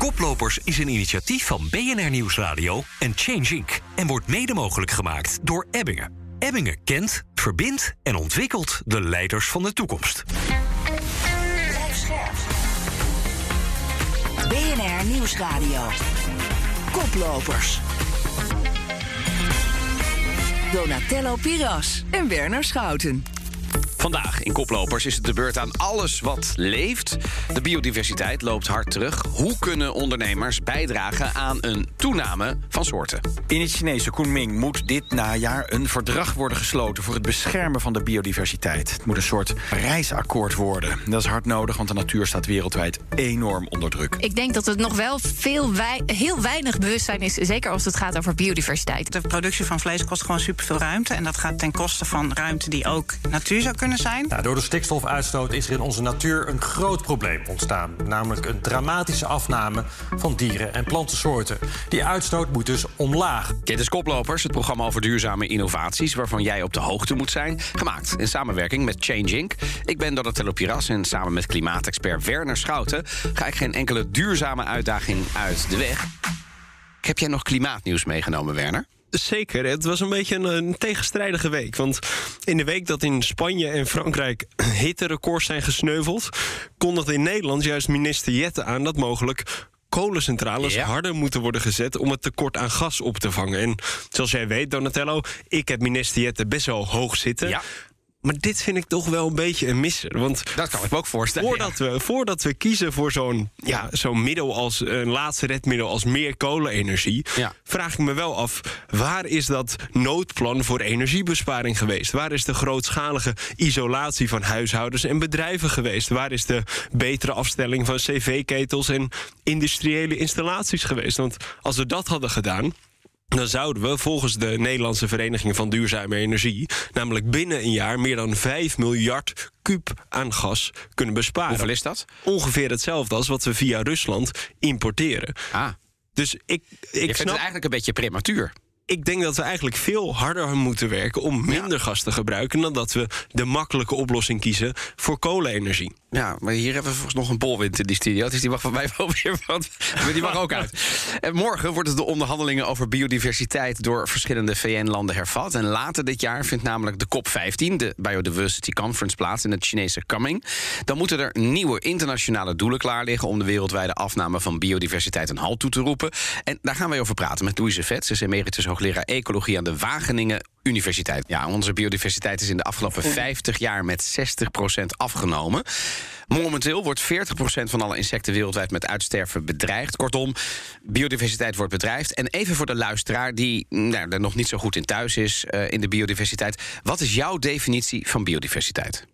Koplopers is een initiatief van BNR Nieuwsradio en Change Inc. en wordt mede mogelijk gemaakt door Ebbingen. Ebbingen kent, verbindt en ontwikkelt de leiders van de toekomst. BNR Nieuwsradio. Koplopers. Donatello Piras en Werner Schouten. Vandaag in Koplopers is het de beurt aan alles wat leeft. De biodiversiteit loopt hard terug. Hoe kunnen ondernemers bijdragen aan een toename van soorten? In het Chinese Kunming moet dit najaar een verdrag worden gesloten voor het beschermen van de biodiversiteit. Het moet een soort reisakkoord worden. Dat is hard nodig, want de natuur staat wereldwijd enorm onder druk. Ik denk dat het nog wel veel wei- heel weinig bewustzijn is, zeker als het gaat over biodiversiteit. De productie van vlees kost gewoon superveel ruimte. En dat gaat ten koste van ruimte die ook natuur zou kunnen zijn. Ja, door de stikstofuitstoot is er in onze natuur een groot probleem ontstaan. Namelijk een dramatische afname van dieren- en plantensoorten. Die uitstoot moet dus omlaag. Dit is Koplopers, het programma over duurzame innovaties... waarvan jij op de hoogte moet zijn. Gemaakt in samenwerking met Change Inc. Ik ben Donatello Piras en samen met klimaatexpert Werner Schouten... ga ik geen enkele duurzame uitdaging uit de weg. Heb jij nog klimaatnieuws meegenomen, Werner? Zeker, het was een beetje een, een, tegenstrijdige week. Want in de week dat in Spanje en Frankrijk hitterecords zijn gesneuveld... kondigde in Nederland juist minister Jette aan dat mogelijk kolencentrales Ja. harder moeten worden gezet om het tekort aan gas op te vangen. En zoals jij weet, Donatello, ik heb minister Jette best wel hoog zitten. Ja. Maar dit vind ik toch wel een beetje een misser. Want Dat kan ik me ook voorstellen. Voordat, we, voordat we kiezen voor zo'n ja, zo'n middel als een laatste redmiddel als meer kolenenergie, Ja. vraag ik me wel af: waar is dat noodplan voor energiebesparing geweest? Waar is de grootschalige isolatie van huishoudens en bedrijven geweest? Waar is de betere afstelling van cv-ketels en industriële installaties geweest? Want als we dat hadden gedaan. Dan zouden we volgens de Nederlandse Vereniging van Duurzame Energie... namelijk binnen een jaar meer dan 5 miljard kuub aan gas kunnen besparen. Hoeveel is dat? Ongeveer hetzelfde als wat we via Rusland importeren. Ah, Dus ik, ik vind het snap, eigenlijk een beetje prematuur. ik denk dat we eigenlijk veel harder moeten werken... om minder gas te gebruiken... dan dat we de makkelijke oplossing kiezen voor kolenenergie. Ja, maar hier hebben we volgens nog een bolwind in die studio. Dus die mag van mij wel weer wat. Maar die mag ook uit. En morgen worden de onderhandelingen over biodiversiteit door verschillende VN-landen hervat. En later dit jaar vindt namelijk de COP15, de Biodiversity Conference, plaats in het Chinese Kunming. Dan moeten er nieuwe internationale doelen klaar liggen om de wereldwijde afname van biodiversiteit een halt toe te roepen. En daar gaan wij over praten met Louise Vet. Ze is emeritus hoogleraar ecologie aan de Wageningen Universiteit. Ja, onze biodiversiteit is in de afgelopen 50 jaar met 60% afgenomen. Momenteel wordt 40% van alle insecten wereldwijd met uitsterven bedreigd. Kortom, biodiversiteit wordt bedreigd. En even voor de luisteraar die nou, er nog niet zo goed in thuis is eh, in de biodiversiteit. Wat is jouw definitie van biodiversiteit?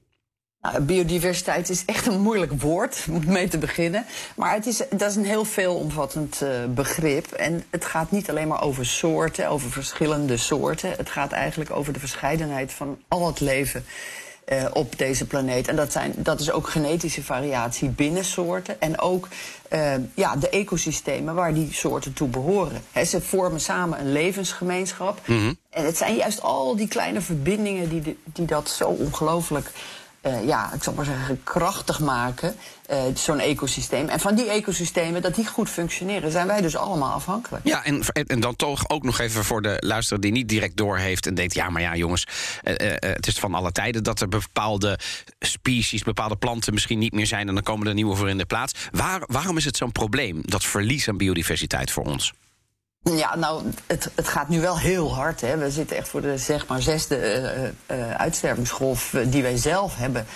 Nou, biodiversiteit is echt een moeilijk woord om mee te beginnen. Maar het is, dat is een heel veelomvattend eh, begrip. En het gaat niet alleen maar over soorten, over verschillende soorten. Het gaat eigenlijk over de verscheidenheid van al het leven eh, op deze planeet. En dat, zijn, dat is ook genetische variatie binnen soorten. En ook eh, ja, de ecosystemen waar die soorten toe behoren. Ze vormen samen een levensgemeenschap. En het zijn juist al die kleine verbindingen die, de- die dat zo ongelooflijk eh, ja, ik zal maar zeggen, krachtig maken, eh, zo'n ecosysteem. En van die ecosystemen, dat die goed functioneren, zijn wij dus allemaal afhankelijk. Ja, en, en dan toch ook nog even voor de luisteraar die niet direct doorheeft en denkt: ja, maar ja, jongens, eh, het is van alle tijden dat er bepaalde species, bepaalde planten misschien niet meer zijn en dan komen er nieuwe voor in de plaats. Waar, waarom is het zo'n probleem, dat verlies aan biodiversiteit voor ons? Ja, nou, het, het gaat nu wel heel hard. Hè. We zitten echt voor de zeg maar, zesde eh, uitstervingsgolf die wij zelf hebben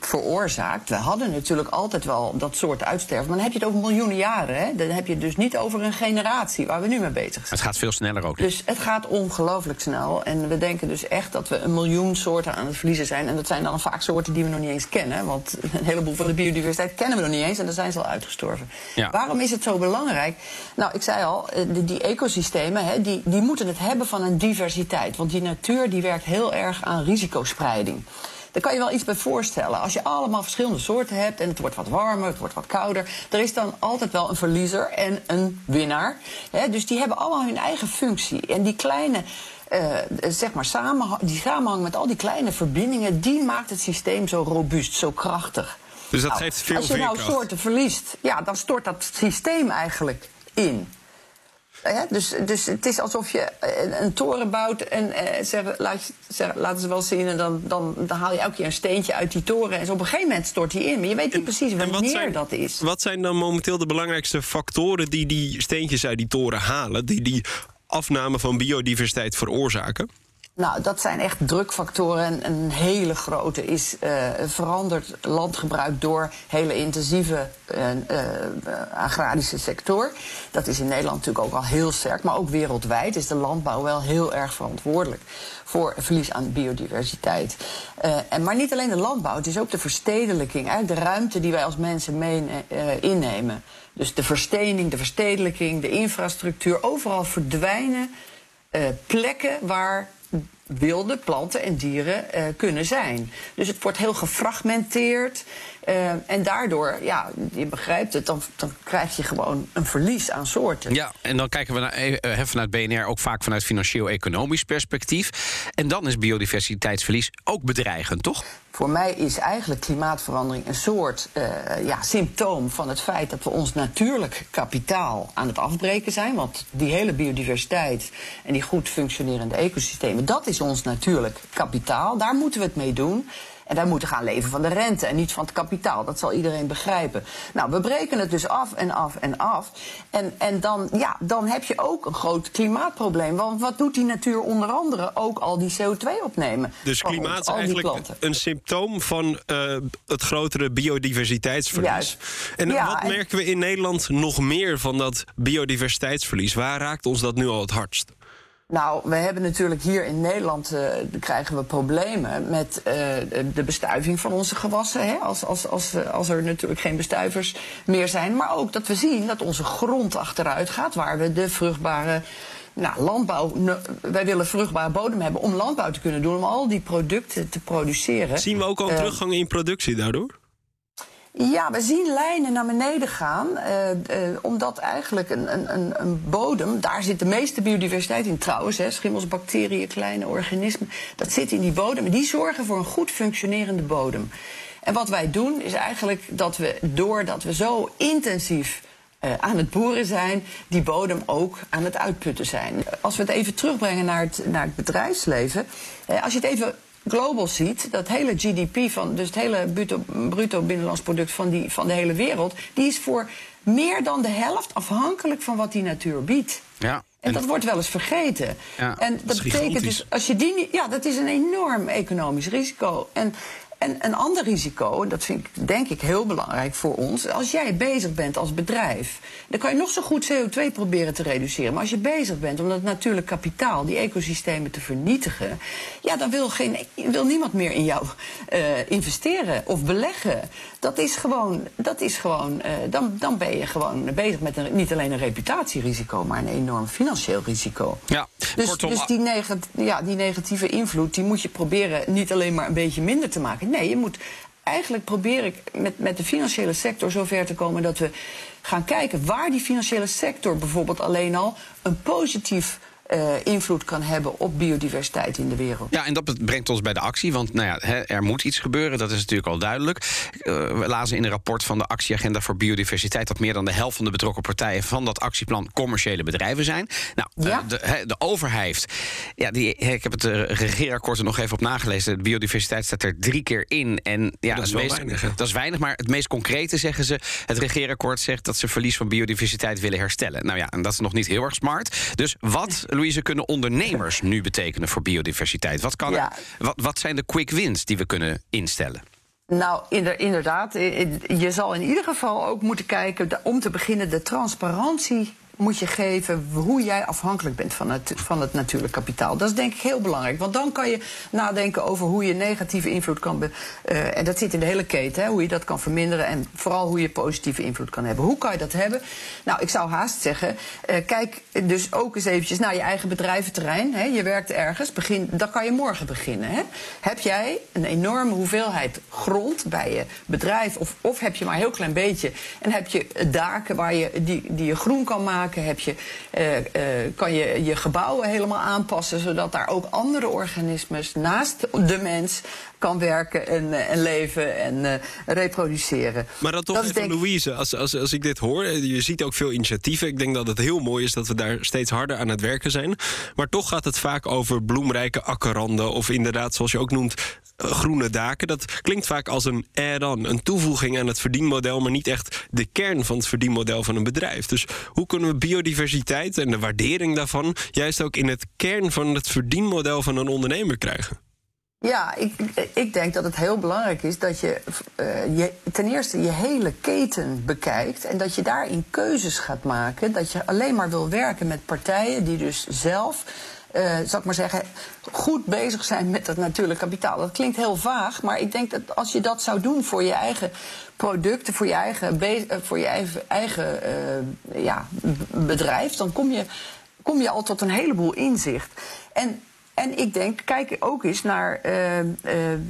veroorzaakt. We hadden natuurlijk altijd wel dat soort uitsterven. Maar dan heb je het over miljoenen jaren. Hè. Dan heb je het dus niet over een generatie waar we nu mee bezig zijn. Het gaat veel sneller ook. Dus het gaat ongelooflijk snel. En we denken dus echt dat we een miljoen soorten aan het verliezen zijn. En dat zijn dan vaak soorten die we nog niet eens kennen. Want een heleboel van de biodiversiteit kennen we nog niet eens. En dan zijn ze al uitgestorven. Ja. Waarom is het zo belangrijk? Nou, ik zei al, eh, die, die ecosystemen hè, die, die moeten het hebben van een diversiteit. Want die natuur die werkt heel erg aan risicospreiding. Daar kan je wel iets bij voorstellen. Als je allemaal verschillende soorten hebt en het wordt wat warmer, het wordt wat kouder, er is dan altijd wel een verliezer en een winnaar. Dus die hebben allemaal hun eigen functie. En die kleine. eh, zeg maar samenhang, die samenhang met al die kleine verbindingen, die maakt het systeem zo robuust, zo krachtig. Dus dat Nou, geeft veel Als je nou veerkracht. soorten verliest, ja, dan stort dat systeem eigenlijk in. Hè? Dus, dus het is alsof je een, een toren bouwt en eh, laat, zeg, laten ze wel zien... en dan, dan, dan haal je elke keer een steentje uit die toren... en zo op een gegeven moment stort die in. Maar je weet niet precies wanneer zijn, dat is. Wat zijn dan momenteel de belangrijkste factoren die die steentjes uit die toren halen, die die afname van biodiversiteit veroorzaken? Nou, dat zijn echt drukfactoren. En een hele grote is eh, veranderd landgebruik door hele intensieve eh, eh, agrarische sector. Dat is in Nederland natuurlijk ook al heel sterk. Maar ook wereldwijd is de landbouw wel heel erg verantwoordelijk voor verlies aan biodiversiteit. En, maar niet alleen de landbouw, het is ook de verstedelijking. De ruimte die wij als mensen mee innemen. Dus de verstening, de verstedelijking, de infrastructuur. Overal verdwijnen plekken waar wilde planten en dieren eh, kunnen zijn. Dus het wordt heel gefragmenteerd. Eh, en daardoor, ja, je begrijpt het, dan, dan krijg je gewoon een verlies aan soorten. Ja, en dan kijken we naar, eh, eh, vanuit BNR ook vaak vanuit financieel-economisch perspectief. En dan is biodiversiteitsverlies ook bedreigend, toch? Voor mij is eigenlijk klimaatverandering een soort eh, ja, symptoom van het feit dat we ons natuurlijk kapitaal aan het afbreken zijn. Want die hele biodiversiteit en die goed functionerende ecosystemen, dat is ons natuurlijk kapitaal. Daar moeten we het mee doen. En wij moeten gaan leven van de rente en niet van het kapitaal. Dat zal iedereen begrijpen. Nou, we breken het dus af en af en af. En, en dan, ja, dan heb je ook een groot klimaatprobleem. Want wat doet die natuur onder andere? Ook al die CO2 opnemen. Dus ons, klimaat is eigenlijk een symptoom van eh, het grotere biodiversiteitsverlies. Juist. En Ja, wat en- merken we in Nederland nog meer van dat biodiversiteitsverlies? Waar raakt ons dat nu al het hardst? Nou, we hebben natuurlijk hier in Nederland eh, krijgen we problemen met eh, de bestuiving van onze gewassen. Hè? Als, als, als, eh, als er natuurlijk geen bestuivers meer zijn. Maar ook dat we zien dat onze grond achteruit gaat, waar we de vruchtbare. Nou, landbouw. Wij willen vruchtbare bodem hebben om landbouw te kunnen doen, om al die producten te produceren. Zien we ook al een teruggang in productie daardoor? Ja, we zien lijnen naar beneden gaan. eh, eh, omdat eigenlijk een, een, een, bodem, daar zit de meeste biodiversiteit in trouwens. Hè, schimmels, bacteriën, kleine organismen. Dat zit in die bodem. En die zorgen voor een goed functionerende bodem. En wat wij doen is eigenlijk dat we, doordat we zo intensief eh, aan het boeren zijn, die bodem ook aan het uitputten zijn. Als we het even terugbrengen naar het, naar het bedrijfsleven. als je het even global ziet, dat hele GDP van, dus het hele bruto, bruto binnenlands product van, die, van de hele wereld, die is voor meer dan de helft afhankelijk van wat die natuur biedt. Ja. En dat wordt wel eens vergeten. Ja, en dat betekent dus, als je die niet. Ja, dat is een enorm economisch risico. En, en een ander risico, en dat vind ik denk ik heel belangrijk voor ons. Als jij bezig bent als bedrijf, dan kan je nog zo goed CO2 proberen te reduceren. Maar als je bezig bent om dat natuurlijk kapitaal, die ecosystemen te vernietigen. Ja, dan wil, geen, wil niemand meer in jou eh, investeren of beleggen. Dat is gewoon, dat is gewoon eh, dan, dan ben je gewoon bezig met een, niet alleen een reputatierisico, maar een enorm financieel risico. Ja, Dus, kortom, dus die, ja, die negatieve invloed die moet je proberen niet alleen maar een beetje minder te maken. Nee, je moet eigenlijk probeer ik met, met de financiële sector zover te komen dat we gaan kijken waar die financiële sector bijvoorbeeld alleen al een positief eh, invloed kan hebben op biodiversiteit in de wereld. Ja, en dat brengt ons bij de actie. Want nou ja, hè, er moet iets gebeuren, dat is natuurlijk al duidelijk. Eh, we lazen in een rapport van de Actieagenda voor Biodiversiteit... dat meer dan de helft van de betrokken partijen van dat actieplan commerciële bedrijven zijn. Nou, eh, de, hè, de overheid, ja, die, hè, ik heb het uh, regeerakkoord er nog even op nagelezen. De biodiversiteit staat er drie keer in. En ja, Dat is meest- weinig? Dat is weinig, maar het meest concrete zeggen ze... het regeerakkoord zegt dat ze verlies van biodiversiteit willen herstellen. Nou ja, en dat is nog niet heel erg smart. Dus wat, Louise, kunnen ondernemers nu betekenen voor biodiversiteit? Wat, kan er- wat, wat zijn de quick wins die we kunnen instellen? Nou, inder- inderdaad. eh, eh, Je zal in ieder geval ook moeten kijken, om te beginnen, de transparantie moet je geven hoe jij afhankelijk bent van het, van het natuurlijk kapitaal. Dat is denk ik heel belangrijk. Want dan kan je nadenken over hoe je negatieve invloed kan... Eh, en dat zit in de hele keten, hè, hoe je dat kan verminderen... en vooral hoe je positieve invloed kan hebben. Hoe kan je dat hebben? Nou, ik zou haast zeggen, eh, kijk dus ook eens eventjes naar je eigen bedrijventerrein. Hè. Je werkt ergens, begin, dan kan je morgen beginnen. Hè. Heb jij een enorme hoeveelheid grond bij je bedrijf... Of, of heb je maar een heel klein beetje... en heb je daken waar je, die, die je groen kan maken... Heb je, eh, eh, kan je je gebouwen helemaal aanpassen... zodat daar ook andere organismes naast de mens kan werken en, eh, en leven en eh, reproduceren. Maar dan toch Dat is even, denk- Louise, als, als, als ik dit hoor... eh, je ziet ook veel initiatieven. Ik denk dat het heel mooi is dat we daar steeds harder aan het werken zijn. Maar toch gaat het vaak over bloemrijke akkerranden... of inderdaad, zoals je ook noemt, groene daken. Dat klinkt vaak als een add-on, een toevoeging aan het verdienmodel... maar niet echt de kern van het verdienmodel van een bedrijf. Dus hoe kunnen we biodiversiteit en de waardering daarvan... juist ook in het kern van het verdienmodel van een ondernemer krijgen? Ja, ik, ik denk dat het heel belangrijk is dat je, eh, je ten eerste je hele keten bekijkt en dat je daarin keuzes gaat maken. Dat je alleen maar wil werken met partijen die dus zelf, eh zal ik maar zeggen, goed bezig zijn met dat natuurlijk kapitaal. Dat klinkt heel vaag, maar ik denk dat als je dat zou doen voor je eigen producten, voor je eigen, eh, voor je eigen, ja, bedrijf, dan kom je, kom je al tot een heleboel inzicht. En en ik denk, kijk ook eens naar eh, eh,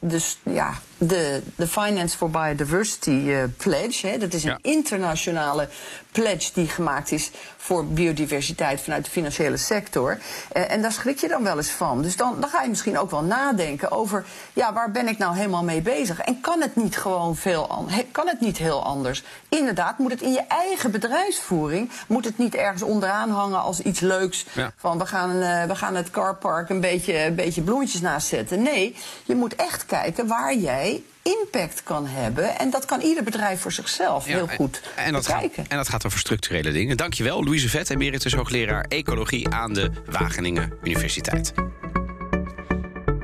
dus, ja, de, de Finance for Biodiversity eh, Pledge. Hè. Dat is een Ja. internationale pledge die gemaakt is voor biodiversiteit vanuit de financiële sector. Eh, en daar schrik je dan wel eens van. Dus dan, dan ga je misschien ook wel nadenken over, ja, waar ben ik nou helemaal mee bezig? En kan het niet gewoon veel kan het niet heel anders? Inderdaad, moet het in je eigen bedrijfsvoering, moet het niet ergens onderaan hangen als iets leuks. Ja. Van we gaan, eh, we gaan het carpark een beetje, een beetje bloemetjes naast zetten. Nee, je moet echt kijken waar jij impact kan hebben. En dat kan ieder bedrijf voor zichzelf Ja, heel goed en, en dat gaat, en dat gaat over structurele dingen. Dankjewel, Louise Vet, emeritus hoogleraar Ecologie aan de Wageningen Universiteit.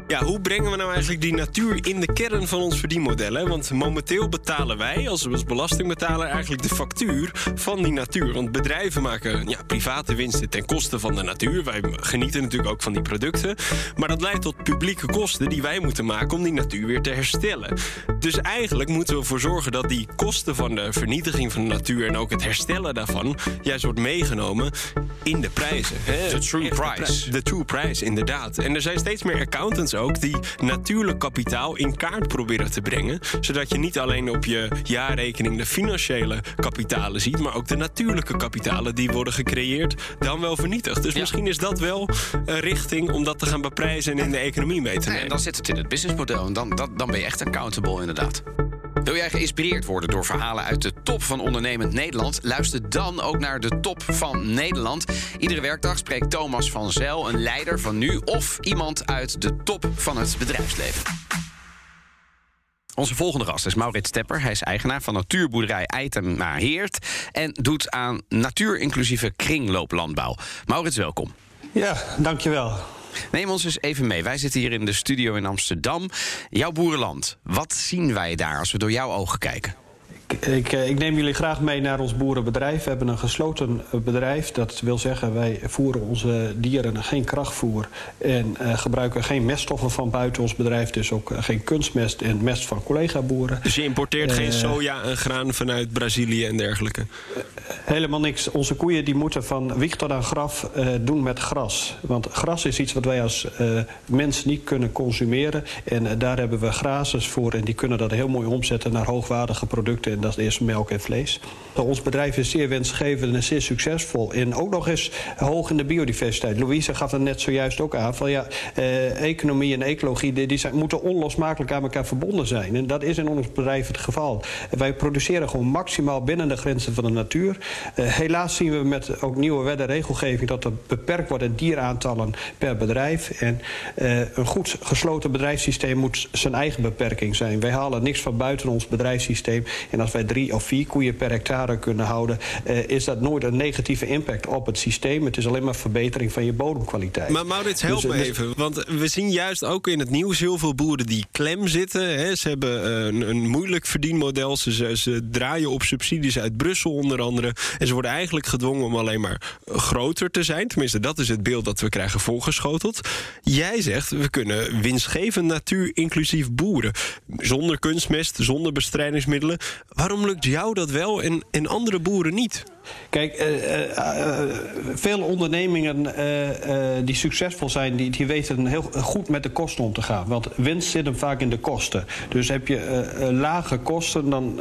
Ja, hoe brengen we nou eigenlijk die natuur in de kern van ons verdienmodel? Hè? Want momenteel betalen wij als, als belastingbetaler eigenlijk de factuur van die natuur. Want bedrijven maken ja, private winsten ten koste van de natuur. Wij genieten natuurlijk ook van die producten. Maar dat leidt tot publieke kosten die wij moeten maken om die natuur weer te herstellen. Dus eigenlijk moeten we ervoor zorgen dat die kosten van de vernietiging van de natuur en ook het herstellen daarvan juist wordt meegenomen in de prijzen. Hè? The true price. de true price, inderdaad. En er zijn steeds meer accountants ook die natuurlijk kapitaal in kaart proberen te brengen. Zodat je niet alleen op je jaarrekening de financiële kapitalen ziet, maar ook de natuurlijke kapitalen die worden gecreëerd, dan wel vernietigd. Dus Ja. misschien is dat wel een richting om dat te gaan beprijzen en in de economie mee te nemen. en dan zit het in het businessmodel en dan, dat, dan ben je echt accountable inderdaad. Wil jij geïnspireerd worden door verhalen uit de top van ondernemend Nederland? Luister dan ook naar de top van Nederland. Iedere werkdag spreekt Thomas van Zel, een leider van nu... of iemand uit de top van het bedrijfsleven. Onze volgende gast is Maurits Tepper. Hij is eigenaar van natuurboerderij Eitema Heert... en doet aan natuurinclusieve kringlooplandbouw. Maurits, welkom. Ja, dankjewel. Neem ons eens even mee. Wij zitten hier in de studio in Amsterdam. Jouw boerenland. Wat zien wij daar als we door jouw ogen kijken? Ik, ik, eh, ik neem jullie graag mee naar ons boerenbedrijf. We hebben een gesloten eh, bedrijf. Dat wil zeggen, wij voeren onze dieren geen krachtvoer... en eh, gebruiken geen meststoffen van buiten ons bedrijf. Dus ook geen kunstmest en mest van collega-boeren. Dus je importeert geen soja en graan vanuit Brazilië en dergelijke. Helemaal niks. Onze koeien die moeten van wieg tot aan graf doen met gras. Want gras is iets wat wij als mens niet kunnen consumeren. En daar hebben we grazers voor. En die kunnen dat heel mooi omzetten naar hoogwaardige producten. En dat is melk en vlees. Ons bedrijf is zeer wensgevend en zeer succesvol. En ook nog eens hoog in de biodiversiteit. Louise gaf het net zojuist ook aan. Van ja, eh, economie en ecologie die, zijn, moeten onlosmakelijk aan elkaar verbonden zijn. En dat is in ons bedrijf het geval. Wij produceren gewoon maximaal binnen de grenzen van de natuur. Eh, helaas zien we met ook nieuwe wet en regelgeving dat er beperkt worden dieraantallen per bedrijf. En eh, een goed gesloten bedrijfssysteem moet zijn eigen beperking zijn. Wij halen niks van buiten ons bedrijfssysteem. En als wij drie of vier koeien per hectare kunnen houden, eh, is dat nooit een negatieve impact op het systeem. Het is alleen maar verbetering van je bodemkwaliteit. Maar Maurits, help Dus, me even. Want we zien juist ook in het nieuws heel veel boeren die klem zitten. Hè. Ze hebben eh, een, een moeilijk verdienmodel. Ze, ze, ze draaien op subsidies uit Brussel onder andere. En ze worden eigenlijk gedwongen om alleen maar groter te zijn. Tenminste, dat is het beeld dat we krijgen voorgeschoteld. Jij zegt, we kunnen winstgevend natuur inclusief boeren. Zonder kunstmest, zonder bestrijdingsmiddelen. Waarom lukt jou dat wel en, en andere boeren niet? Kijk, eh, veel ondernemingen die succesvol zijn, die, die weten heel goed met de kosten om te gaan. Want winst zit hem vaak in de kosten. Dus heb je lage kosten, dan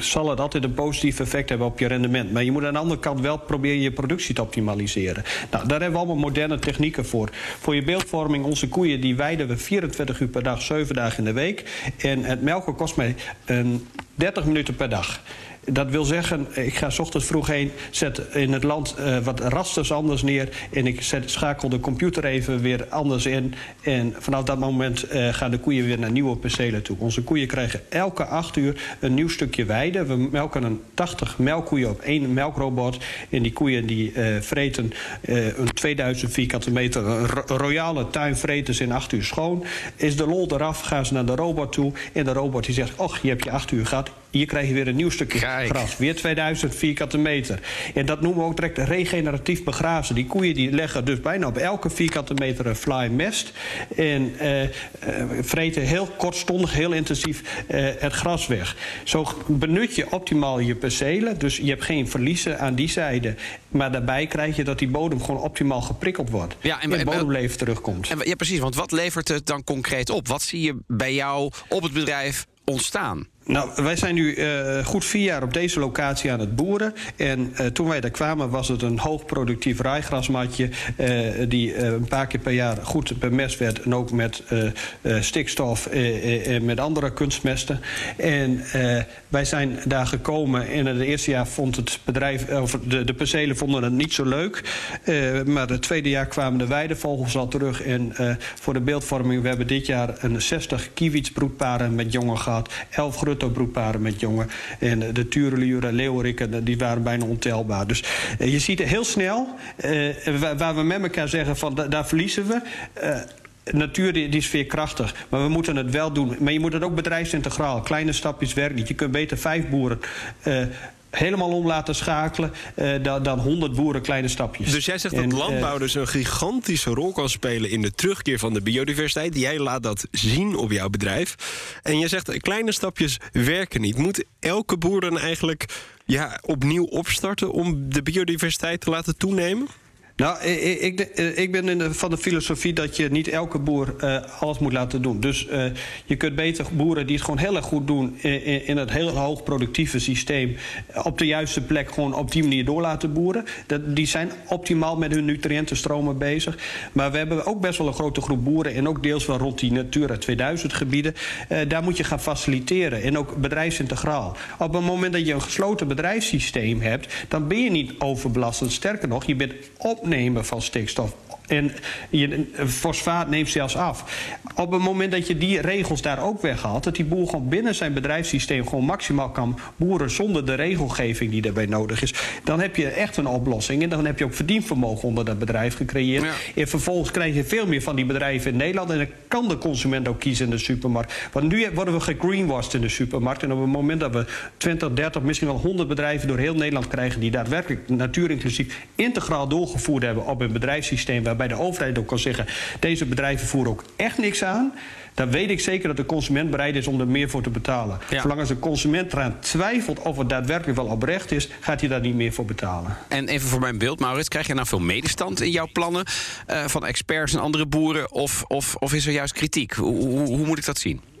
zal het altijd een positief effect hebben op je rendement. Maar je moet aan de andere kant wel proberen je productie te optimaliseren. Nou, daar hebben we allemaal moderne technieken voor. Voor je beeldvorming, onze koeien, die weiden we 24 uur per dag, 7 dagen in de week. En het melken kost mij een 30 minuten per dag. Dat wil zeggen, ik ga 's ochtends vroeg heen, zet in het land eh, wat rasters anders neer... en ik zet, schakel de computer even weer anders in. En vanaf dat moment eh, gaan de koeien weer naar nieuwe percelen toe. Onze koeien krijgen elke acht uur een nieuw stukje weide. We melken een 80 melkkoeien op één melkrobot. En die koeien die eh, vreten een 2000 vierkante meter... royale tuin vreten ze in acht uur schoon. Is de lol eraf, gaan ze naar de robot toe. En de robot die zegt, och, je hebt je acht uur gehad... Hier krijg je weer een nieuw stukje gras. Weer 2000 vierkante meter. En dat noemen we ook direct regeneratief begrazen. Die koeien die leggen dus bijna op elke vierkante meter een fly mest. En eh, eh, vreten heel kortstondig, heel intensief eh, het gras weg. Zo benut je optimaal je percelen. Dus je hebt geen verliezen aan die zijde. Maar daarbij krijg je dat die bodem gewoon optimaal geprikkeld wordt. Ja, en- en, bodemleven terugkomt. En, ja, precies. Want wat levert het dan concreet op? Wat zie je bij jou op het bedrijf ontstaan? Nou, wij zijn nu eh, goed vier jaar op deze locatie aan het boeren. En eh, toen wij daar kwamen was het een hoogproductief raaigrasmatje... eh, die een paar keer per jaar goed bemest werd... en ook met stikstof en met andere kunstmesten. En wij zijn daar gekomen en in het eerste jaar vond het bedrijf... of de, de percelen vonden het niet zo leuk. Maar het tweede jaar kwamen de weidevogels al terug. En voor de beeldvorming, we hebben dit jaar een 60 kiewitsbroedparen met jongen gehad... 11 grutto-broedparen met jongen. En eh, de tureluren, leeuwerikken, die waren bijna ontelbaar. Dus eh, je ziet heel snel, eh, waar, waar we met elkaar zeggen van da- daar verliezen we... Eh, Natuur die is veerkrachtig, maar we moeten het wel doen. Maar je moet het ook bedrijfsintegraal. Kleine stapjes werken. Je kunt beter vijf boeren eh, helemaal om laten schakelen... eh, dan, dan honderd boeren kleine stapjes. Dus jij zegt En, dat eh, landbouw dus een gigantische rol kan spelen in de terugkeer van de biodiversiteit. Jij laat dat zien op jouw bedrijf. En je zegt kleine stapjes werken niet. Moet elke boer dan eigenlijk ja, opnieuw opstarten om de biodiversiteit te laten toenemen? Nou, ik, ik, eh, ik ben de, van de filosofie dat je niet elke boer eh, alles moet laten doen. Dus eh, je kunt beter boeren die het gewoon heel erg goed doen... in, in- het heel hoog productieve systeem... op de juiste plek gewoon op die manier door laten boeren. Dat, die zijn optimaal met hun nutriëntenstromen bezig. Maar we hebben ook best wel een grote groep boeren... en ook deels wel rond die Natura 2000 gebieden. Eh, daar moet je gaan faciliteren. En ook bedrijfsintegraal. Op het moment dat je een gesloten bedrijfssysteem hebt... dan ben je niet overbelastend. Sterker nog, je bent opnemen van stikstof. En je, fosfaat neemt zelfs af. Op het moment dat je die regels daar ook weghaalt... dat die boer gewoon binnen zijn bedrijfssysteem... gewoon maximaal kan boeren zonder de regelgeving die daarbij nodig is... dan heb je echt een oplossing. En dan heb je ook verdienvermogen onder dat bedrijf gecreëerd. En vervolgens krijg je veel meer van die bedrijven in Nederland... en dan kan de consument ook kiezen in de supermarkt. Want nu worden we gegreenwashed in de supermarkt... en op het moment dat we 20, 30, misschien wel 100 bedrijven... door heel Nederland krijgen die daadwerkelijk natuurinclusief... integraal doorgevoerd hebben op een bedrijfssysteem... waarbij de overheid ook kan zeggen... deze bedrijven voeren ook echt niks aan... dan weet ik zeker dat de consument bereid is om er meer voor te betalen. Zolang als een consument eraan twijfelt of het daadwerkelijk wel oprecht is... gaat hij daar niet meer voor betalen. En even voor mijn beeld, Maurits, krijg je nou veel medestand in jouw plannen eh, van experts en andere boeren? Of, of, of is er juist kritiek? Hoe, hoe, hoe moet ik dat zien?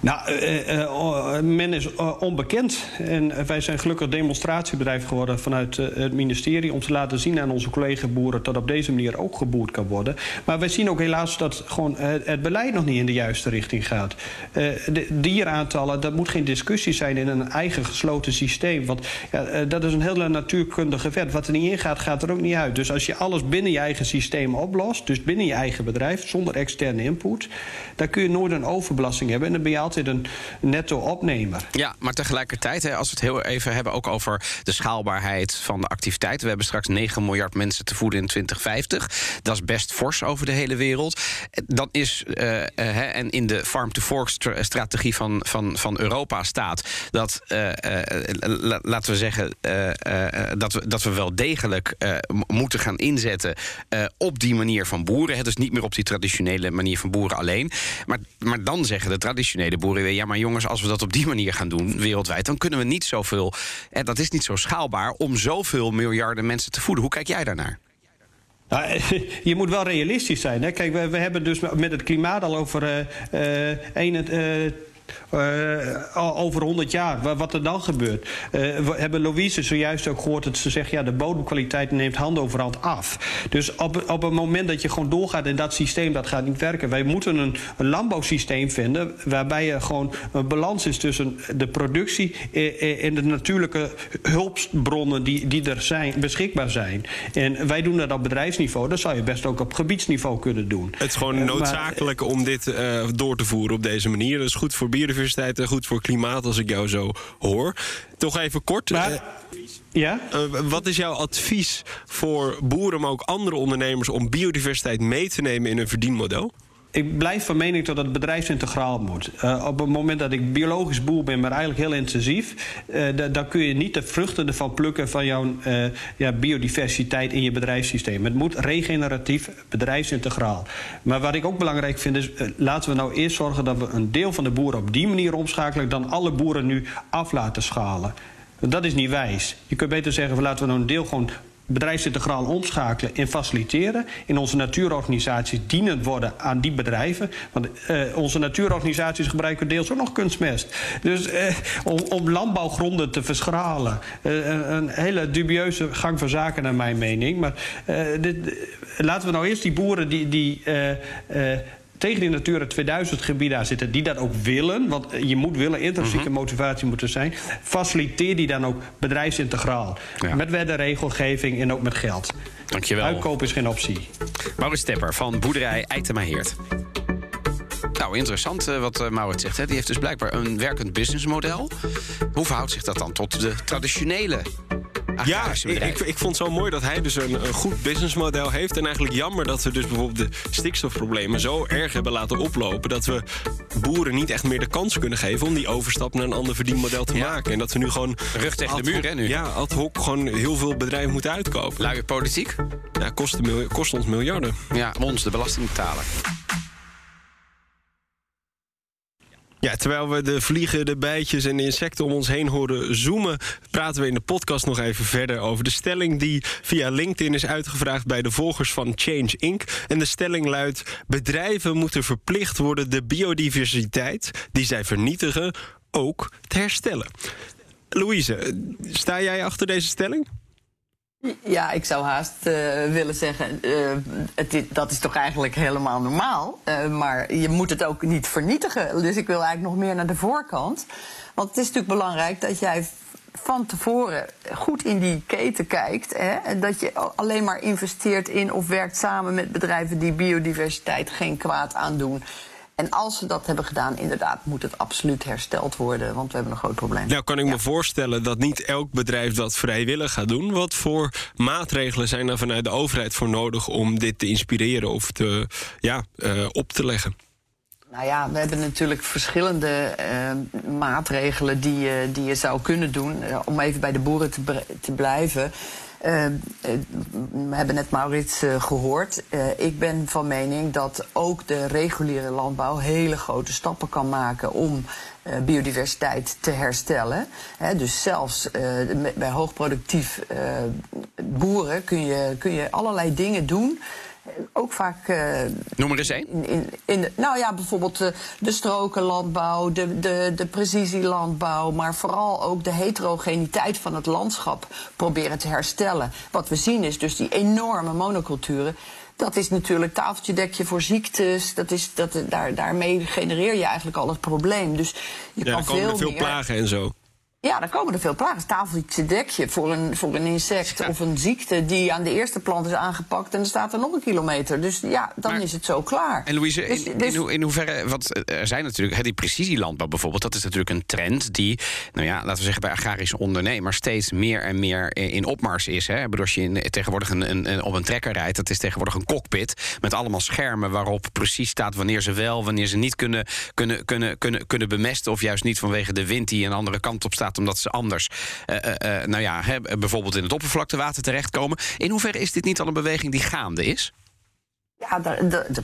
Nou, eh, eh, oh, men is eh, onbekend. En wij zijn gelukkig demonstratiebedrijf geworden vanuit eh, het ministerie... om te laten zien aan onze collega-boeren dat op deze manier ook geboerd kan worden. Maar wij zien ook helaas dat gewoon eh, het beleid nog niet in de juiste richting gaat. Eh, de dieraantallen, dat moet geen discussie zijn in een eigen gesloten systeem. Want ja, eh, dat is een hele natuurkundige wet. Wat er niet in gaat, gaat er ook niet uit. Dus als je alles binnen je eigen systeem oplost... dus binnen je eigen bedrijf, zonder externe input... dan kun je nooit een overbelasting hebben... en dan ben je altijd een netto-opnemer. Ja, maar tegelijkertijd, hè, als we het heel even hebben ook over de schaalbaarheid van de activiteiten. We hebben straks 9 miljard mensen te voeden in 2050. Dat is best fors over de hele wereld. Dan is, eh, eh, hè, en in de farm-to-fork-strategie van, van, van Europa staat dat, eh, la- laten we zeggen, dat, we, dat we wel degelijk moeten gaan inzetten op die manier van boeren. Hè, dus niet meer op die traditionele manier van boeren alleen. Maar, maar dan zeggen de traditionele boeren weer... ja, maar jongens, als we dat op die manier gaan doen wereldwijd... dan kunnen we niet zoveel, en dat is niet zo schaalbaar... om zoveel miljarden mensen te voeden. Hoe kijk jij daarnaar? Nou, je moet wel realistisch zijn. Hè? Kijk, we, hebben dus met het klimaat al over uh, uh, uh, uh, over 100 jaar, wat er dan gebeurt. Uh, we hebben Louise zojuist ook gehoord dat ze zegt... ja, de bodemkwaliteit neemt hand over hand af. Dus op, op het moment dat je gewoon doorgaat in dat systeem... dat gaat niet werken. Wij moeten een, een landbouwsysteem vinden... waarbij er gewoon een balans is tussen de productie... en de natuurlijke hulpbronnen die, die er zijn, beschikbaar zijn. En wij doen dat op bedrijfsniveau. Dat zou je best ook op gebiedsniveau kunnen doen. Het is gewoon noodzakelijk maar, om dit uh, door te voeren op deze manier. Dat is goed voor biodiversiteit biodiversiteit en goed voor klimaat, als ik jou zo hoor. Toch even kort. Maar, uh, ja? Uh, wat is jouw advies voor boeren, maar ook andere ondernemers om biodiversiteit mee te nemen in hun verdienmodel? Ik blijf van mening dat het bedrijfsintegraal moet. Uh, op het moment dat ik biologisch boer ben, maar eigenlijk heel intensief... Uh, dan kun je niet de vruchten ervan plukken van jouw uh, ja, biodiversiteit in je bedrijfssysteem. Het moet regeneratief, bedrijfsintegraal. Maar wat ik ook belangrijk vind is, laten we nou eerst zorgen... dat we een deel van de boeren op die manier omschakelen... dan alle boeren nu af laten schalen. Dat is niet wijs. Je kunt beter zeggen, laten we nou een deel gewoon bedrijfsintegraal omschakelen en faciliteren. In onze natuurorganisaties dienend worden aan die bedrijven. Want uh, onze natuurorganisaties gebruiken deels ook nog kunstmest. Dus uh, om, om, landbouwgronden te verschralen. Uh, een hele dubieuze gang van zaken naar mijn mening. Maar dit, laten we nou eerst die boeren die... die tegen die Natura 2000 gebieden aan zitten... die dat ook willen, want je moet willen, intrinsieke -hmm. motivatie moet er zijn... faciliteer die dan ook bedrijfsintegraal. Ja. Met wettenregelgeving en ook met geld. Dankjewel. Uitkoop is geen optie. Maurits Tepper van boerderij Eitemaheert. Nou, interessant uh, wat uh, Maurits zegt. Hè. Die heeft dus blijkbaar een werkend businessmodel. Hoe verhoudt zich dat dan tot de traditionele ja, ik, ik, ik, vond het zo mooi dat hij dus een, een, goed businessmodel heeft. En eigenlijk jammer dat we dus bijvoorbeeld de stikstofproblemen zo erg hebben laten oplopen. Dat we boeren niet echt meer de kans kunnen geven om die overstap naar een ander verdienmodel te ja. maken. En dat we nu gewoon. Rug tegen de muur, hè? Nu. Ja, ad hoc gewoon heel veel bedrijven moeten uitkopen. Luie politiek? Ja, kost, kost ons miljarden. Ja, ons, de belastingbetaler. Ja, terwijl we de vliegen, de bijtjes en de insecten om ons heen horen zoomen, praten we in de podcast nog even verder over de stelling die via LinkedIn is uitgevraagd bij de volgers van Change Inc. En de stelling luidt: bedrijven moeten verplicht worden de biodiversiteit die zij vernietigen ook te herstellen. Louise, sta jij achter deze stelling? Ja, ik zou haast uh, willen zeggen, het, dat is toch eigenlijk helemaal normaal. Uh, maar je moet het ook niet vernietigen. Dus ik wil eigenlijk nog meer naar de voorkant. Want het is natuurlijk belangrijk dat jij van tevoren goed in die keten kijkt. Hè, en dat je alleen maar investeert in of werkt samen met bedrijven die biodiversiteit geen kwaad aandoen. En als ze dat hebben gedaan, inderdaad, moet het absoluut hersteld worden. Want we hebben een groot probleem. Nou, kan ik me voorstellen dat niet elk bedrijf dat vrijwillig gaat doen. Wat voor maatregelen zijn er vanuit de overheid voor nodig om dit te inspireren of te, ja, uh, op te leggen? Nou ja, we hebben natuurlijk verschillende uh, maatregelen die, uh, die je zou kunnen doen. Uh, om even bij de boeren te, te blijven. Uh, we hebben net Maurits uh, gehoord. Uh, ik ben van mening dat ook de reguliere landbouw hele grote stappen kan maken om biodiversiteit te herstellen. He, dus zelfs bij hoogproductief boeren kun je, kun je allerlei dingen doen ook vaak. Uh, Noem er eens één. In, in, in, nou ja, bijvoorbeeld uh, de strokenlandbouw, de, de, de precisielandbouw, maar vooral ook de heterogeniteit van het landschap proberen te herstellen. Wat we zien is dus die enorme monoculturen. Dat is natuurlijk tafeltje dekje voor ziektes. Dat is, dat, daar, daarmee genereer je eigenlijk al het probleem. Dus je ja, kan veel, veel veel meer... plagen en zo. Ja, dan komen er veel plagen. Tafeltje dekje voor een, voor een insect ja. of een ziekte die aan de eerste plant is aangepakt en er staat er nog een kilometer. Dus ja, dan maar, is het zo klaar. En Louise, dus, in, dus, in, in, hoeverre, want er zijn natuurlijk, hè, die precisielandbouw bijvoorbeeld, dat is natuurlijk een trend die, nou ja, laten we zeggen bij agrarische ondernemers steeds meer en meer in opmars is. Hè. Bedoel, als je in, tegenwoordig een, een, een, op een trekker rijdt, dat is tegenwoordig een cockpit met allemaal schermen waarop precies staat wanneer ze wel, wanneer ze niet kunnen, kunnen, kunnen, kunnen, kunnen bemesten of juist niet vanwege de wind die een andere kant op staat omdat ze anders, uh, uh, nou ja, hè, bijvoorbeeld in het oppervlaktewater terechtkomen. In hoeverre is dit niet al een beweging die gaande is? Ja,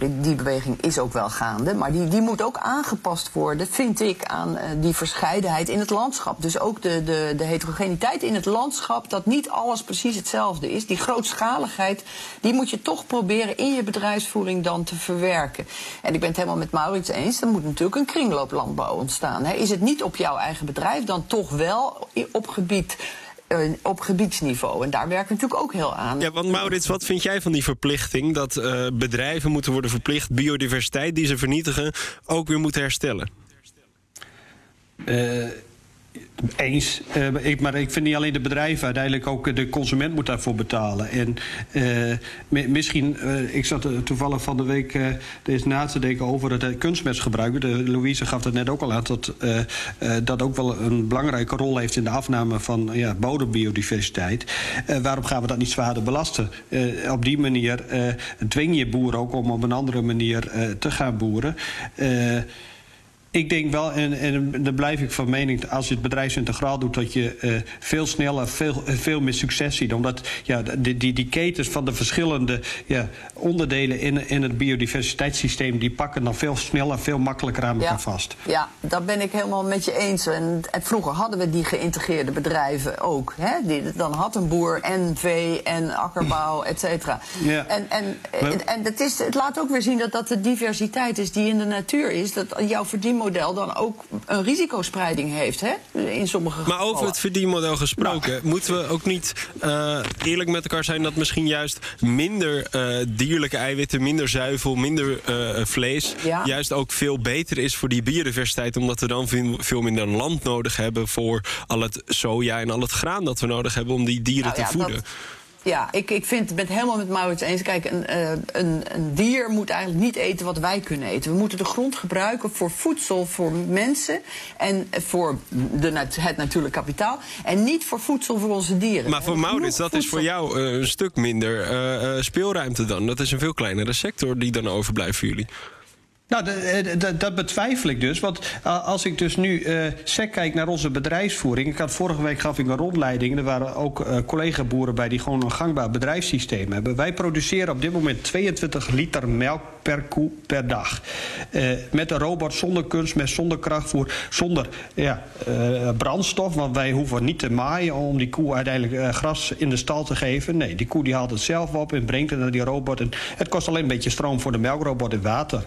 die beweging is ook wel gaande. Maar die, die moet ook aangepast worden, vind ik, aan eh, die verscheidenheid in het landschap. Dus ook de, de, de heterogeniteit in het landschap, dat niet alles precies hetzelfde is. Die grootschaligheid, die moet je toch proberen in je bedrijfsvoering dan te verwerken. En ik ben het helemaal met Maurits eens, er moet natuurlijk een kringlooplandbouw ontstaan. Is het niet op jouw eigen bedrijf, dan toch wel op gebied. Op gebiedsniveau. En daar werken we natuurlijk ook heel aan. Ja, want Maurits, wat vind jij van die verplichting dat eh, bedrijven moeten worden verplicht biodiversiteit die ze vernietigen ook weer moeten herstellen? Eh, eens. Eh, ik, maar ik vind niet alleen de bedrijven, uiteindelijk ook de consument moet daarvoor betalen. En eh, mi- misschien, eh, ik zat toevallig van de week eh deze na te denken over het kunstmestgebruik. De, Louise gaf het net ook al aan dat dat ook wel een belangrijke rol heeft in de afname van ja, bodembiodiversiteit. Waarom gaan we dat niet zwaarder belasten? Op die manier dwing je boeren ook om op een andere manier te gaan boeren. Ik denk wel, en, en daar blijf ik van mening, als je het bedrijfsintegraal doet, dat je eh, veel sneller, veel, veel meer succes ziet. Omdat ja, die, die, die ketens van de verschillende ja, onderdelen in, in het biodiversiteitssysteem, die pakken dan veel sneller, veel makkelijker aan elkaar vast. Ja, dat ben ik helemaal met je eens. En, en vroeger hadden we die geïntegreerde bedrijven ook. Hè? Die, dan had een boer en vee en akkerbouw, et cetera. Ja. En, en, en, en het, is, het laat ook weer zien dat dat de diversiteit is die in de natuur is. Dat jouw verdienmodel dan ook een risicospreiding heeft, hè? In sommige Maar over het verdienmodel gesproken, moeten we ook niet eh, eerlijk met elkaar zijn dat misschien juist minder eh, dierlijke eiwitten, minder zuivel, minder eh, vlees, Ja. juist ook veel beter is voor die biodiversiteit, omdat we dan veel, veel minder land nodig hebben voor al het soja en al het graan dat we nodig hebben om die dieren Nou te ja, voeden. dat- Ja, ik, ik vind, ben het helemaal met Maurits eens. Kijk, een, eh, een, een dier moet eigenlijk niet eten wat wij kunnen eten. We moeten de grond gebruiken voor voedsel voor mensen en voor de, het natuurlijk kapitaal. En niet voor voedsel voor onze dieren. Maar voor Maurits, dat is voor jou eh, een stuk minder eh, speelruimte dan. Dat is een veel kleinere sector die dan overblijft voor jullie. Nou, eh, dat- betwijfel ik dus. Want eh, als ik dus nu eh sec kijk naar onze bedrijfsvoering. Ik had vorige week gaf ik een rondleiding. Er waren ook eh, collega-boeren bij die gewoon een gangbaar bedrijfssysteem hebben. Wij produceren op dit moment 22 liter melk per koe per dag. Met een robot zonder kunstmest, zonder krachtvoer, zonder ja, brandstof. Want wij hoeven niet te maaien om die koe uiteindelijk gras in de stal te geven. Nee, die koe die haalt het zelf op en brengt het naar die robot. En het kost alleen een beetje stroom voor de melkrobot en water.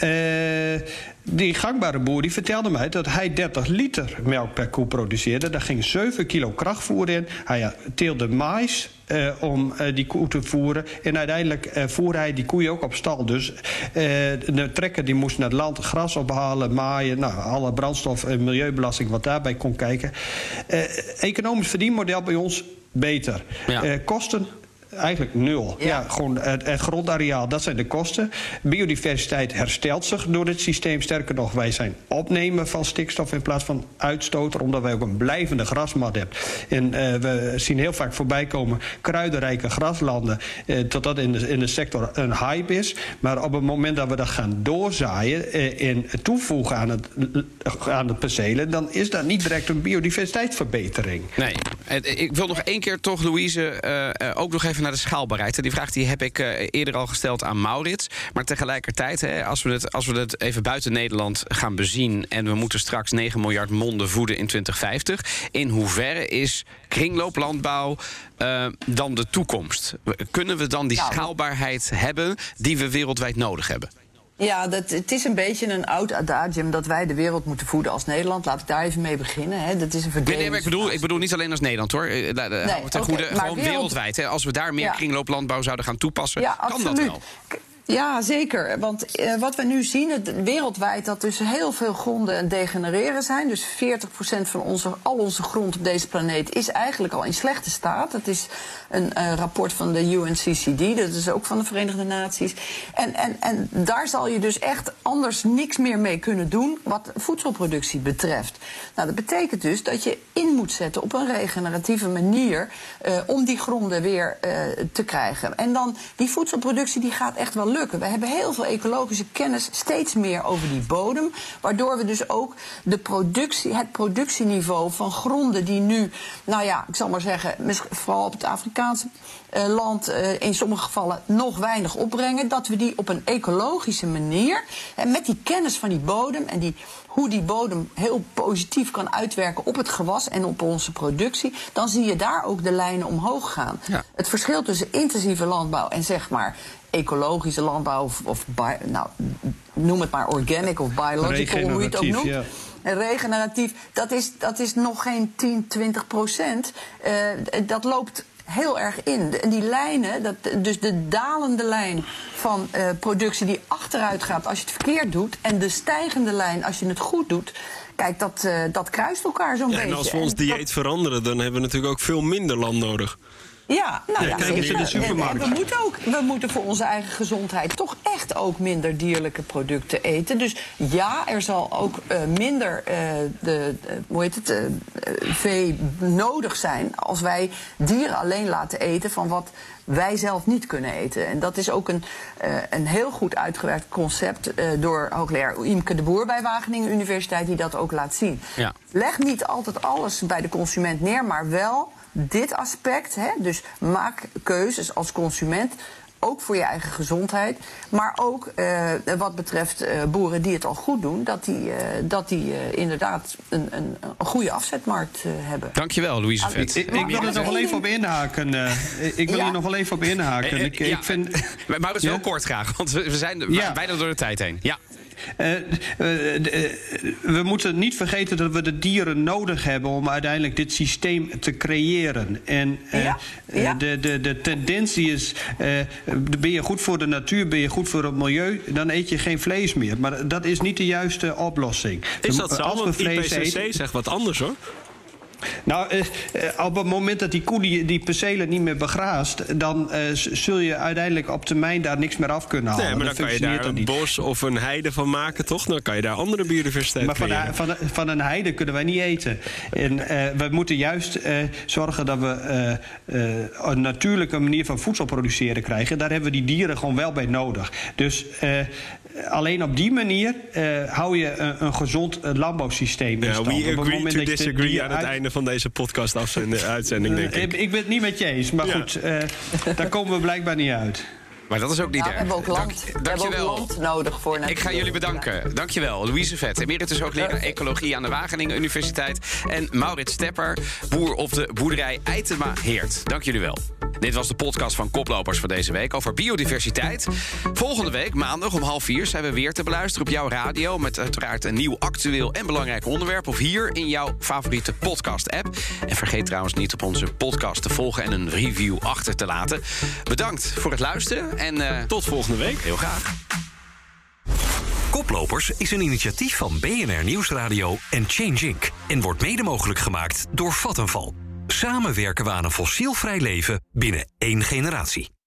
Eh, die gangbare boer die vertelde mij dat hij 30 liter melk per koe produceerde. Daar ging 7 kilo krachtvoer in. Hij teelde mais eh, om eh, die koe te voeren. En uiteindelijk voerde hij die koeien ook op stal. Dus de trekker die moest naar het land gras ophalen, maaien. Nou, alle brandstof- en milieubelasting wat daarbij kon kijken. Economisch verdienmodel bij ons beter. Ja. Kosten Eigenlijk nul. Ja, gewoon het, het grondareaal, dat zijn de kosten. Biodiversiteit herstelt zich door dit systeem. Sterker nog, wij zijn opnemen van stikstof in plaats van uitstoter, omdat wij ook een blijvende grasmat hebben. En eh, we zien heel vaak voorbij komen kruidenrijke graslanden, eh, totdat in de, in de sector een hype is. Maar op het moment dat we dat gaan doorzaaien eh, en toevoegen aan het, aan het percelen, dan is dat niet direct een biodiversiteitsverbetering. Nee. Ik wil nog één keer toch, Louise, eh, eh, ook nog even naar de schaalbaarheid. Die vraag die heb ik eh, eerder al gesteld aan Maurits. Maar tegelijkertijd, hè, als, we het, als we het even buiten Nederland gaan bezien... en we moeten straks 9 miljard monden voeden in 2050... in hoeverre is kringlooplandbouw eh, dan de toekomst? Kunnen we dan die Nou, schaalbaarheid hebben die we wereldwijd nodig hebben? Ja, dat, het is een beetje een oud adagium dat wij de wereld moeten voeden als Nederland. Laat ik daar even mee beginnen. Hè. Dat is een Nee, nee, maar ik bedoel, ik bedoel niet alleen als Nederland hoor. Eh, houden we ten goede, gewoon wereld- wereldwijd. Hè. Als we daar meer Ja. kringlooplandbouw zouden gaan toepassen, Ja, kan absoluut. dat wel. Ja, zeker. Want eh, wat we nu zien, het, wereldwijd, dat dus heel veel gronden degenereren zijn. Dus 40% van onze, al onze grond op deze planeet is eigenlijk al in slechte staat. Dat is een eh, rapport van de UNCCD, dat is ook van de Verenigde Naties. En, en, en daar zal je dus echt anders niks meer mee kunnen doen wat voedselproductie betreft. Nou, dat betekent dus dat je in moet zetten op een regeneratieve manier eh, om die gronden weer te krijgen. En dan, die voedselproductie die gaat echt wel lukken. We hebben heel veel ecologische kennis, steeds meer over die bodem. Waardoor we dus ook de productie, het productieniveau van gronden die nu, nou ja, ik zal maar zeggen, vooral op het Afrikaanse eh, land eh, in sommige gevallen nog weinig opbrengen. Dat we die op een ecologische manier, en met die kennis van die bodem en die, hoe die bodem heel positief kan uitwerken op het gewas en op onze productie, dan zie je daar ook de lijnen omhoog gaan. Ja. Het verschil tussen intensieve landbouw en zeg maar ecologische landbouw of, nou, noem het maar organic of biological, hoe je het ook noemt. ja. En regeneratief, dat is, dat is nog geen 10, 20 procent. Eh, dat loopt heel erg in. En die lijnen, dat, dus de dalende lijn van eh, productie die achteruit gaat als je het verkeerd doet... en de stijgende lijn als je het goed doet... Kijk, dat, eh, dat kruist elkaar zo'n Ja, beetje. en als we ons dieet veranderen, dan hebben we natuurlijk ook veel minder land nodig. Ja, nou Ja, kijk eens zeker. in de supermarkt. We moeten ook we moeten voor onze eigen gezondheid toch echt ook minder dierlijke producten eten. Dus ja, er zal ook eh, minder eh, de, hoe heet het, eh, vee nodig zijn als wij dieren alleen laten eten van wat wij zelf niet kunnen eten. En dat is ook een, een heel goed uitgewerkt concept door hoogleraar Imke de Boer bij Wageningen Universiteit, die dat ook laat zien. Ja. Leg niet altijd alles bij de consument neer, maar wel dit aspect. Hè? Dus maak keuzes als consument. Ook voor je eigen gezondheid. Maar ook eh, wat betreft eh, boeren die het al goed doen. Dat die, eh, dat die eh, inderdaad een, een, een goede afzetmarkt eh, hebben. Dankjewel, Louise Ah, Vet. Ik, ik wil er nog wel even op inhaken. eh, ik wil Ja. hier nog wel even op inhaken. Ik, ja, ik vind, Maar Maurits, Ja? wel kort graag, want we we zijn Ja. bijna door de tijd heen. Ja. Eh, eh, eh, we moeten niet vergeten dat we de dieren nodig hebben om uiteindelijk dit systeem te creëren. En eh, Ja, ja. De, de, de tendentie is: eh, ben je goed voor de natuur, ben je goed voor het milieu, dan eet je geen vlees meer. Maar dat is niet de juiste oplossing. Is dat zo? Als we vlees IPCC eten, zegt wat anders hoor. Nou, eh, eh, op het moment dat die koe die, die percelen niet meer begraast... dan eh, zul je uiteindelijk op termijn daar niks meer af kunnen halen. Nee, maar dan kan je daar een bos of een heide van maken, toch? Dan kan je daar andere biodiversiteit Maar van, van, van een heide kunnen wij niet eten. En eh, we moeten juist eh, zorgen dat we eh, eh, een natuurlijke manier van voedsel produceren krijgen. Daar hebben we die dieren gewoon wel bij nodig. Dus eh, alleen op die manier eh, hou je een, een gezond landbouwsysteem in Ja, stand. Op we agree to disagree aan het uit- einde van deze podcast uitzending, denk Eh, ik. ik ben het niet met je eens, maar goed, eh, daar komen we blijkbaar niet uit. Maar dat is ook niet we erg. hebben ook land, Dank- we hebben ook land nodig voor Ik ga jullie bedanken. Dankjewel, Louise Vet, emeritus hoogleraar ecologie aan de Wageningen Universiteit. En Maurits Stepper, boer op de boerderij Eitema Heert. Dank jullie wel. Dit was de podcast van Koplopers voor deze week over biodiversiteit. Volgende week, maandag om half vier, zijn we weer te beluisteren op jouw radio. Met uiteraard een nieuw actueel en belangrijk onderwerp. Of hier in jouw favoriete podcast-app. En vergeet trouwens niet op onze podcast te volgen en een review achter te laten. Bedankt voor het luisteren en eh, Tot volgende week. heel graag. Koplopers is een initiatief van BNR Nieuwsradio en Change Inc. en wordt mede mogelijk gemaakt door Vattenval. Samen werken we aan een fossielvrij leven binnen één generatie.